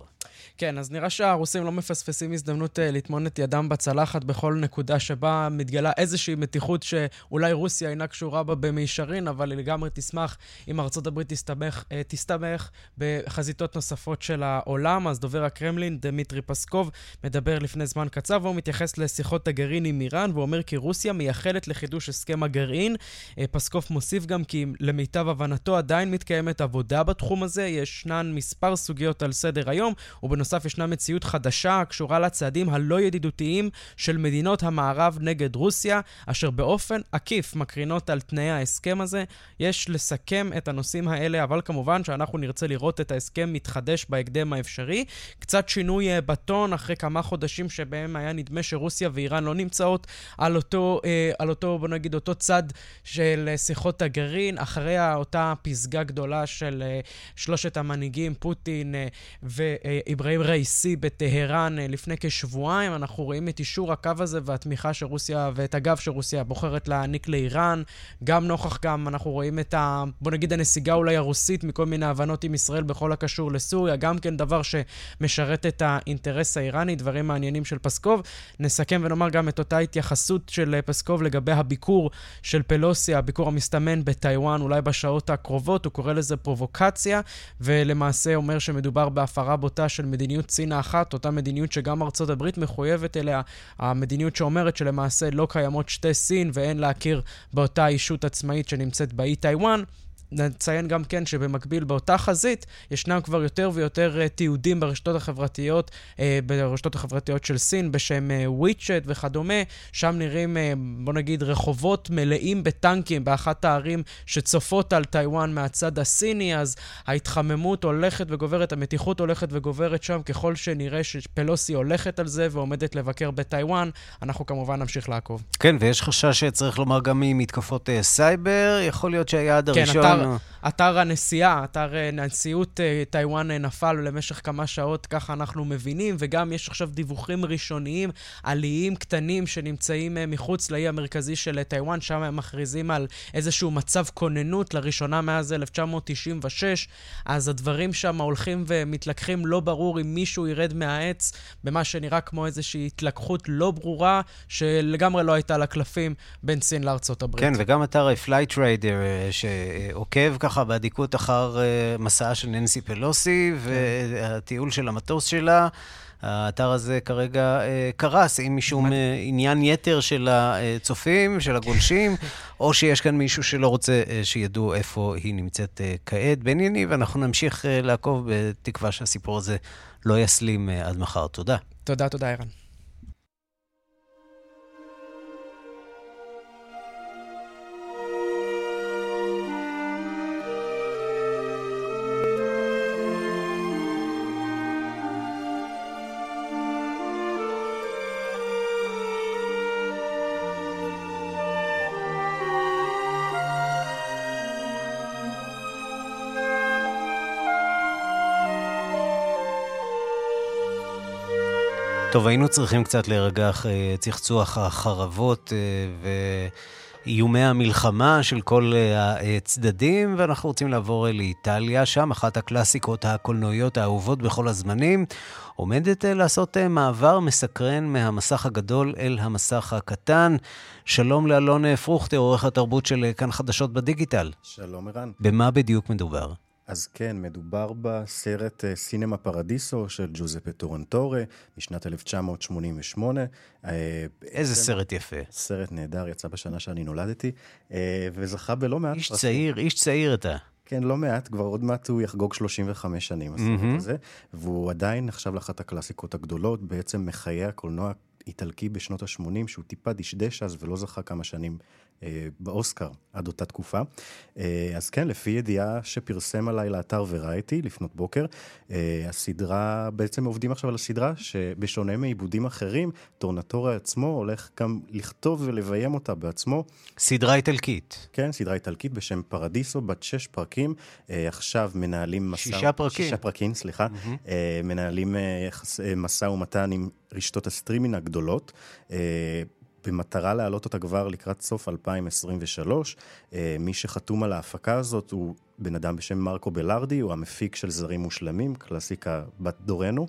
כן, אז נראה שהרוסים לא מפספסים הזדמנות uh, לטמון את ידם בצלחת בכל נקודה שבה מתגלה איזושהי מתיחות שאולי רוסיה אינה קשורה בה במישרין, אבל היא לגמרי תשמח אם ארצות הברית תסתמך, uh, תסתמך בחזיתות נוספות של העולם. אז דובר הקרמלין, דמיטרי פסקוב, מדבר לפני זמן קצר, והוא מתייחס לשיחות הגרעין עם איראן, והוא אומר כי רוסיה מייחלת לחידוש הסכם הגרעין. Uh, פסקוב מוסיף גם כי למיטב הבנתו עדיין מתקיימת עבודה בתחום הזה, ישנן מספר סוגיות על סדר היום, ובנוסף בנוסף ישנה מציאות חדשה הקשורה לצעדים הלא ידידותיים של מדינות המערב נגד רוסיה, אשר באופן עקיף מקרינות על תנאי ההסכם הזה. יש לסכם את הנושאים האלה, אבל כמובן שאנחנו נרצה לראות את ההסכם מתחדש בהקדם האפשרי. קצת שינוי אה, בטון אחרי כמה חודשים שבהם היה נדמה שרוסיה ואיראן לא נמצאות על אותו, אה, על אותו בוא נגיד, אותו צד של אה, שיחות הגרעין, אחרי אותה פסגה גדולה של שלושת המנהיגים, פוטין ואיברהים רייסי בטהרן אה, לפני כשבועיים. אנחנו רואים את אישור הקו הזה והתמיכה של רוסיה ואת הגב שרוסיה בוחרת להעניק לאיראן. גם נוכח גם, אנחנו רואים את ה... בוא נגיד הנסיגה אולי הרוסית מכל מיני הבנות עם ישראל בכל הקשור לסוריה. גם כן דבר שמשרת את האינטרס האיראני, דברים מעניינים של פסקוב. נסכם ונאמר גם את אותה התייחסות של אה, פסקוב לגבי הביקור של פלוסי, הביקור המסתמן בטיוואן, אולי בשעות הקרובות. הוא קורא לזה פרובוקציה, ולמעשה אומר שמדובר בהפרה בוטה של מדיניות סין האחת, אותה מדיניות שגם ארצות הברית מחויבת אליה, המדיניות שאומרת שלמעשה לא קיימות שתי סין ואין להכיר באותה אישות עצמאית שנמצאת באי טיוואן. נציין גם כן שבמקביל באותה חזית ישנם כבר יותר ויותר uh, תיעודים ברשתות החברתיות, uh, ברשתות החברתיות של סין בשם WeChat uh, וכדומה. שם נראים, בוא נגיד, רחובות מלאים בטנקים באחת הערים שצופות על טיוואן מהצד הסיני, אז ההתחממות הולכת וגוברת, המתיחות הולכת וגוברת שם ככל שנראה שפלוסי הולכת על זה ועומדת לבקר בטיוואן. אנחנו כמובן נמשיך לעקוב. כן, ויש חשש שצריך לומר גם ממתקפות סייבר, יכול להיות שהיעד כן, הראשון... כן, אתר, אתר הנשיאה, אתר נשיאות טיוואן נפל למשך כמה שעות, ככה אנחנו מבינים, וגם יש עכשיו דיווחים ראשוניים על איים קטנים שנמצאים מחוץ לאי המרכזי של טיוואן, שם הם מכריזים על איזשהו מצב כוננות לראשונה מאז 1996, אז הדברים שם הולכים ומתלקחים, לא ברור אם מישהו ירד מהעץ במה שנראה כמו איזושהי התלקחות לא ברורה, שלגמרי לא הייתה לה קלפים בין סין לארצות הברית. כן, וגם אתר אה, שעוקב ככה באדיקות אחר אה, מסעה של ננסי פלוסי, כן. והטיול של המטוס שלה. האתר הזה כרגע אה, קרס, עם משום אה, עניין יתר של הצופים, של הגולשים, (laughs) או שיש כאן מישהו שלא רוצה אה, שידעו איפה היא נמצאת אה, כעת. בענייני, ואנחנו נמשיך אה, לעקוב בתקווה שהסיפור הזה לא יסלים אה, עד מחר. תודה. תודה, תודה, ערן. טוב, היינו צריכים קצת להירגע אחרי צחצוח החרבות אה, ואיומי המלחמה של כל אה, הצדדים, ואנחנו רוצים לעבור לאיטליה, שם אחת הקלאסיקות הקולנועיות האהובות בכל הזמנים, עומדת אה, לעשות מעבר מסקרן מהמסך הגדול אל המסך הקטן. שלום לאלון פרוכטר, עורך התרבות של כאן חדשות בדיגיטל. שלום ערן. במה בדיוק מדובר? אז כן, מדובר בסרט אה, סינמה פרדיסו של ג'וזפה טורנטורה משנת 1988. אה, איזה סרט יפה. סרט נהדר, יצא בשנה שאני נולדתי, אה, וזכה בלא מעט... איש צעיר, איש צעיר אתה. כן, לא מעט, כבר עוד מעט הוא יחגוג 35 שנים, הסרט mm-hmm. הזה, והוא עדיין נחשב לאחת הקלאסיקות הגדולות, בעצם מחיי הקולנוע איטלקי בשנות ה-80, שהוא טיפה דשדש אז ולא זכה כמה שנים באוסקר עד אותה תקופה. אה, אז כן, לפי ידיעה שפרסם עליי לאתר ורייטי לפנות בוקר, אה, הסדרה, בעצם עובדים עכשיו על הסדרה, שבשונה מעיבודים אחרים, טורנטורה עצמו הולך גם לכתוב ולביים אותה בעצמו. סדרה איטלקית. כן, סדרה איטלקית בשם פרדיסו, בת שש פרקים. עכשיו מנהלים מסע... שישה פרקים. שישה פרקים, סליחה. Mm-hmm. מנהלים משא ומתן עם רשתות הסטרימינג הגדולות. במטרה להעלות אותה כבר לקראת סוף 2023. אה, מי שחתום על ההפקה הזאת הוא בן אדם בשם מרקו בלארדי, הוא המפיק של זרים מושלמים, קלאסיקה בת דורנו.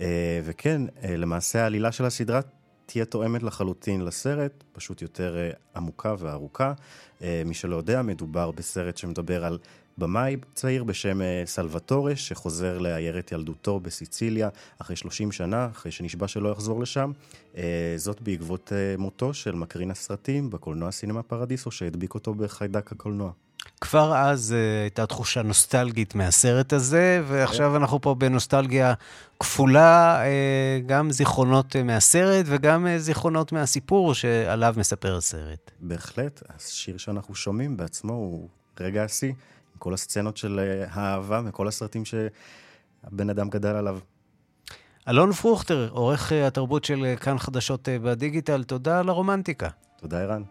אה, וכן, אה, למעשה העלילה של הסדרה תהיה תואמת לחלוטין לסרט, פשוט יותר עמוקה וארוכה. מי שלא יודע, מדובר בסרט שמדבר על במאי צעיר בשם אה, סלווטורה, שחוזר לעיירת ילדותו בסיציליה אחרי 30 שנה, אחרי שנשבע שלא יחזור לשם. אה, זאת בעקבות אה, מותו של מקרין הסרטים בקולנוע סינמה פרדיסו, שהדביק אותו בחיידק הקולנוע. כבר אז uh, הייתה תחושה נוסטלגית מהסרט הזה, ועכשיו אנחנו פה בנוסטלגיה כפולה, uh, גם זיכרונות uh, מהסרט וגם uh, זיכרונות מהסיפור שעליו מספר הסרט. בהחלט, השיר שאנחנו שומעים בעצמו הוא רגע השיא. כל הסצנות של אה, האהבה מכל הסרטים שהבן אדם גדל עליו. אלון פרוכטר, עורך אה, התרבות של אה, כאן חדשות בדיגיטל, תודה על הרומנטיקה. תודה, ערן.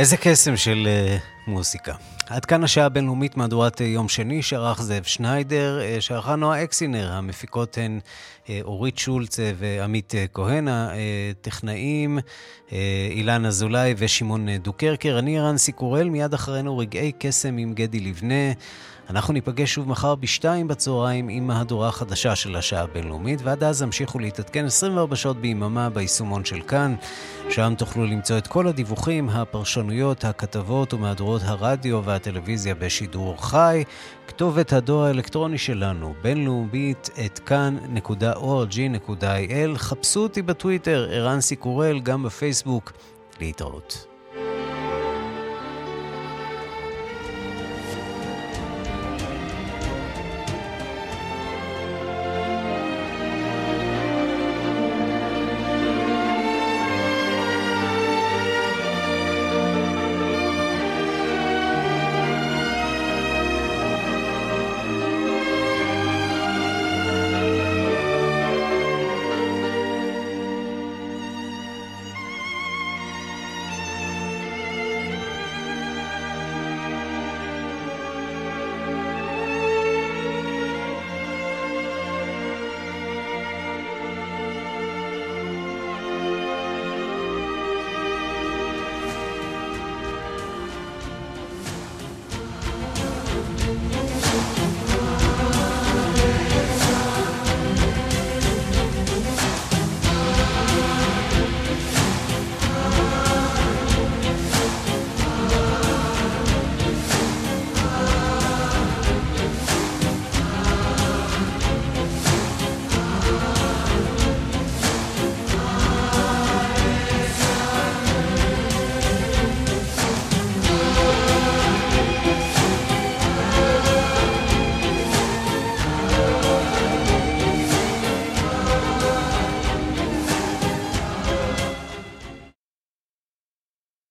איזה קסם של uh, מוסיקה. עד כאן השעה הבינלאומית מהדורת יום שני, שערך זאב שניידר, שערכה נועה אקסינר, המפיקות הן אורית שולץ ועמית כהן, הטכנאים אילן אזולאי ושמעון דוקרקר. אני רנסי קורל, מיד אחרינו רגעי קסם עם גדי לבנה. אנחנו ניפגש שוב מחר בשתיים בצהריים עם מהדורה החדשה של השעה הבינלאומית, ועד אז המשיכו להתעדכן 24 שעות ביממה ביישומון של כאן. שם תוכלו למצוא את כל הדיווחים, הפרשנויות, הכתבות ומהדורות הרדיו והטלוויזיה בשידור חי. כתובת הדואר האלקטרוני שלנו, בינלאומית, את כאן.org.il. חפשו אותי בטוויטר, ערן סיקורל, גם בפייסבוק. להתראות.